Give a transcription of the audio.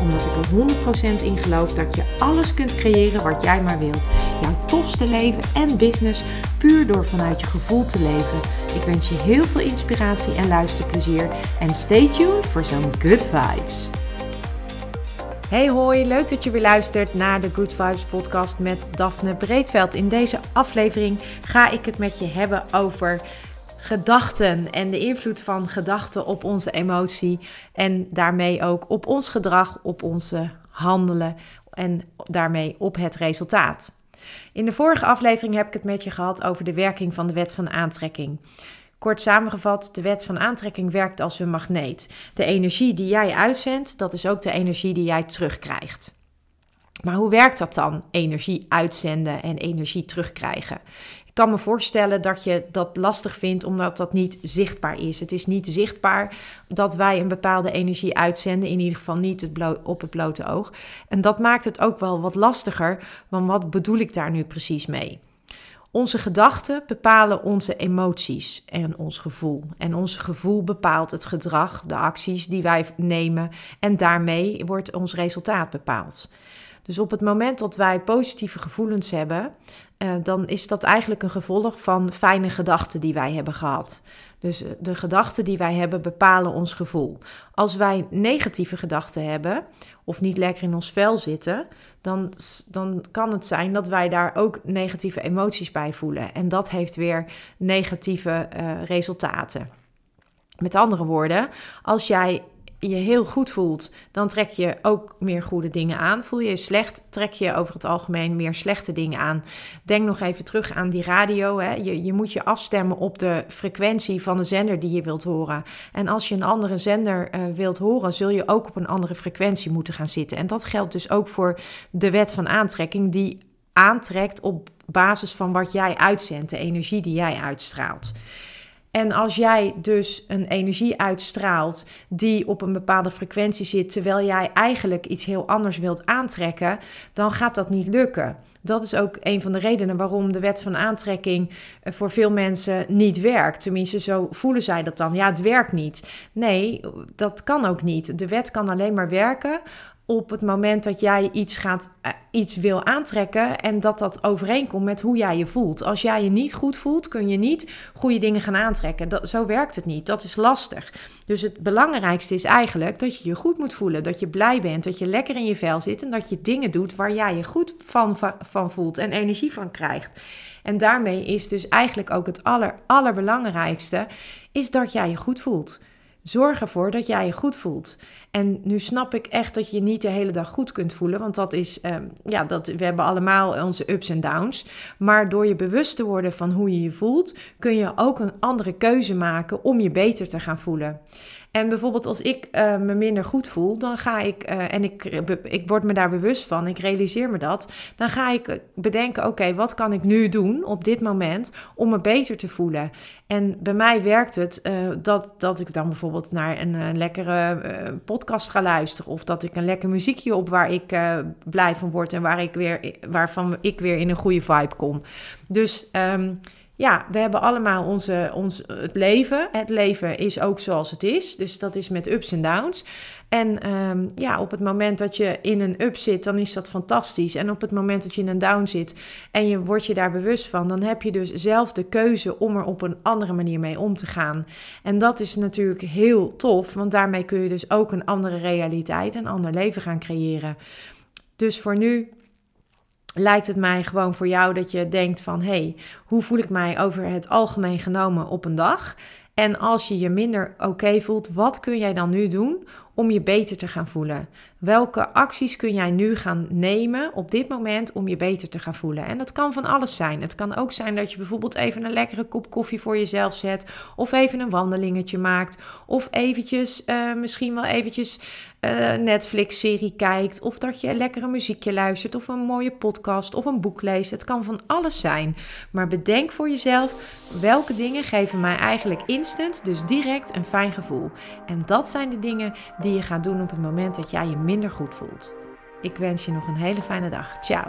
Omdat ik er 100% in geloof dat je alles kunt creëren wat jij maar wilt. Jouw tofste leven en business puur door vanuit je gevoel te leven. Ik wens je heel veel inspiratie en luisterplezier. En stay tuned voor zo'n good vibes. Hey hoi, leuk dat je weer luistert naar de Good Vibes podcast met Daphne Breedveld. In deze aflevering ga ik het met je hebben over gedachten en de invloed van gedachten op onze emotie en daarmee ook op ons gedrag, op onze handelen en daarmee op het resultaat. In de vorige aflevering heb ik het met je gehad over de werking van de wet van aantrekking. Kort samengevat, de wet van aantrekking werkt als een magneet. De energie die jij uitzendt, dat is ook de energie die jij terugkrijgt. Maar hoe werkt dat dan? Energie uitzenden en energie terugkrijgen. Kan me voorstellen dat je dat lastig vindt omdat dat niet zichtbaar is. Het is niet zichtbaar dat wij een bepaalde energie uitzenden, in ieder geval niet het op het blote oog. En dat maakt het ook wel wat lastiger, want wat bedoel ik daar nu precies mee? Onze gedachten bepalen onze emoties en ons gevoel. En ons gevoel bepaalt het gedrag, de acties die wij nemen en daarmee wordt ons resultaat bepaald. Dus op het moment dat wij positieve gevoelens hebben, uh, dan is dat eigenlijk een gevolg van fijne gedachten die wij hebben gehad. Dus eh, de gedachten die wij hebben bepalen ons gevoel. Als wij negatieve gedachten hebben of niet lekker in ons vel zitten, dan, dan kan het zijn dat wij daar ook negatieve emoties bij voelen. En dat heeft weer negatieve uh, resultaten. Met andere woorden, als jij je heel goed voelt, dan trek je ook meer goede dingen aan. Voel je je slecht, trek je over het algemeen meer slechte dingen aan. Denk nog even terug aan die radio. Hè. Je, je moet je afstemmen op de frequentie van de zender die je wilt horen. En als je een andere zender uh, wilt horen, zul je ook op een andere frequentie moeten gaan zitten. En dat geldt dus ook voor de wet van aantrekking, die aantrekt op basis van wat jij uitzendt, de energie die jij uitstraalt. En als jij dus een energie uitstraalt die op een bepaalde frequentie zit, terwijl jij eigenlijk iets heel anders wilt aantrekken, dan gaat dat niet lukken. Dat is ook een van de redenen waarom de wet van aantrekking eh, voor veel mensen niet werkt. Tenminste, zo voelen zij dat dan. Ja, het werkt niet. Nee, dat kan ook niet. De wet kan alleen maar werken op het moment dat jij iets, gaat, uh, iets wil aantrekken en dat dat overeenkomt met hoe jij je voelt. Als jij je niet goed voelt, kun je niet goede dingen gaan aantrekken. Dat, zo werkt het niet. Dat is lastig. Dus het belangrijkste is eigenlijk dat je je goed moet voelen. Dat je blij bent, dat je lekker in je vel zit en dat je dingen doet waar jij je goed van, van voelt en energie van krijgt. En daarmee is dus eigenlijk ook het aller, allerbelangrijkste, is dat jij je goed voelt. Zorg ervoor dat jij je goed voelt. En nu snap ik echt dat je niet de hele dag goed kunt voelen. Want dat is, um, ja, dat, we hebben allemaal onze ups en downs. Maar door je bewust te worden van hoe je je voelt, kun je ook een andere keuze maken om je beter te gaan voelen. En bijvoorbeeld als ik uh, me minder goed voel, dan ga ik, uh, en ik, ik word me daar bewust van, ik realiseer me dat, dan ga ik bedenken, oké, wat kan ik nu doen op dit moment om me beter te voelen? En bij mij werkt het dat, dat ik dan bijvoorbeeld naar een, lekkere podcast ga luisteren of dat ik een lekker muziekje op waar ik blij van word en waar ik weer, waarvan ik weer in een goede vibe kom. Dus... Um, ja, we hebben allemaal onze, ons, het leven. Het leven is ook zoals het is. Dus dat is met ups en downs. En um, ja, op het moment dat je in een up zit, dan is dat fantastisch. En op het moment dat je in een down zit en je wordt je daar bewust van, dan heb je dus zelf de keuze om er op een andere manier mee om te gaan. En dat is natuurlijk heel tof, want daarmee kun je dus ook een andere realiteit, een ander leven gaan creëren. Dus voor nu lijkt het mij gewoon voor jou dat je denkt van... hé, hey, hoe voel ik mij over het algemeen genomen op een dag? En als je je minder oké voelt, wat kun jij dan nu doen om je beter te gaan voelen? Welke acties kun jij nu gaan nemen op dit moment om je beter te gaan voelen? En dat kan van alles zijn. Het kan ook zijn dat je bijvoorbeeld even een lekkere kop koffie voor jezelf zet, of even een wandelingetje maakt, of eventjes, uh, misschien wel eventjes uh, Netflix-serie kijkt, of dat je lekkere muziekje luistert, of een mooie podcast, of een boek leest. Het kan van alles zijn. Maar bedenk voor jezelf welke dingen geven mij eigenlijk instant, dus direct een fijn gevoel. En dat zijn de dingen je gaat doen op het moment dat jij je minder goed voelt. Ik wens je nog een hele fijne dag. Ciao.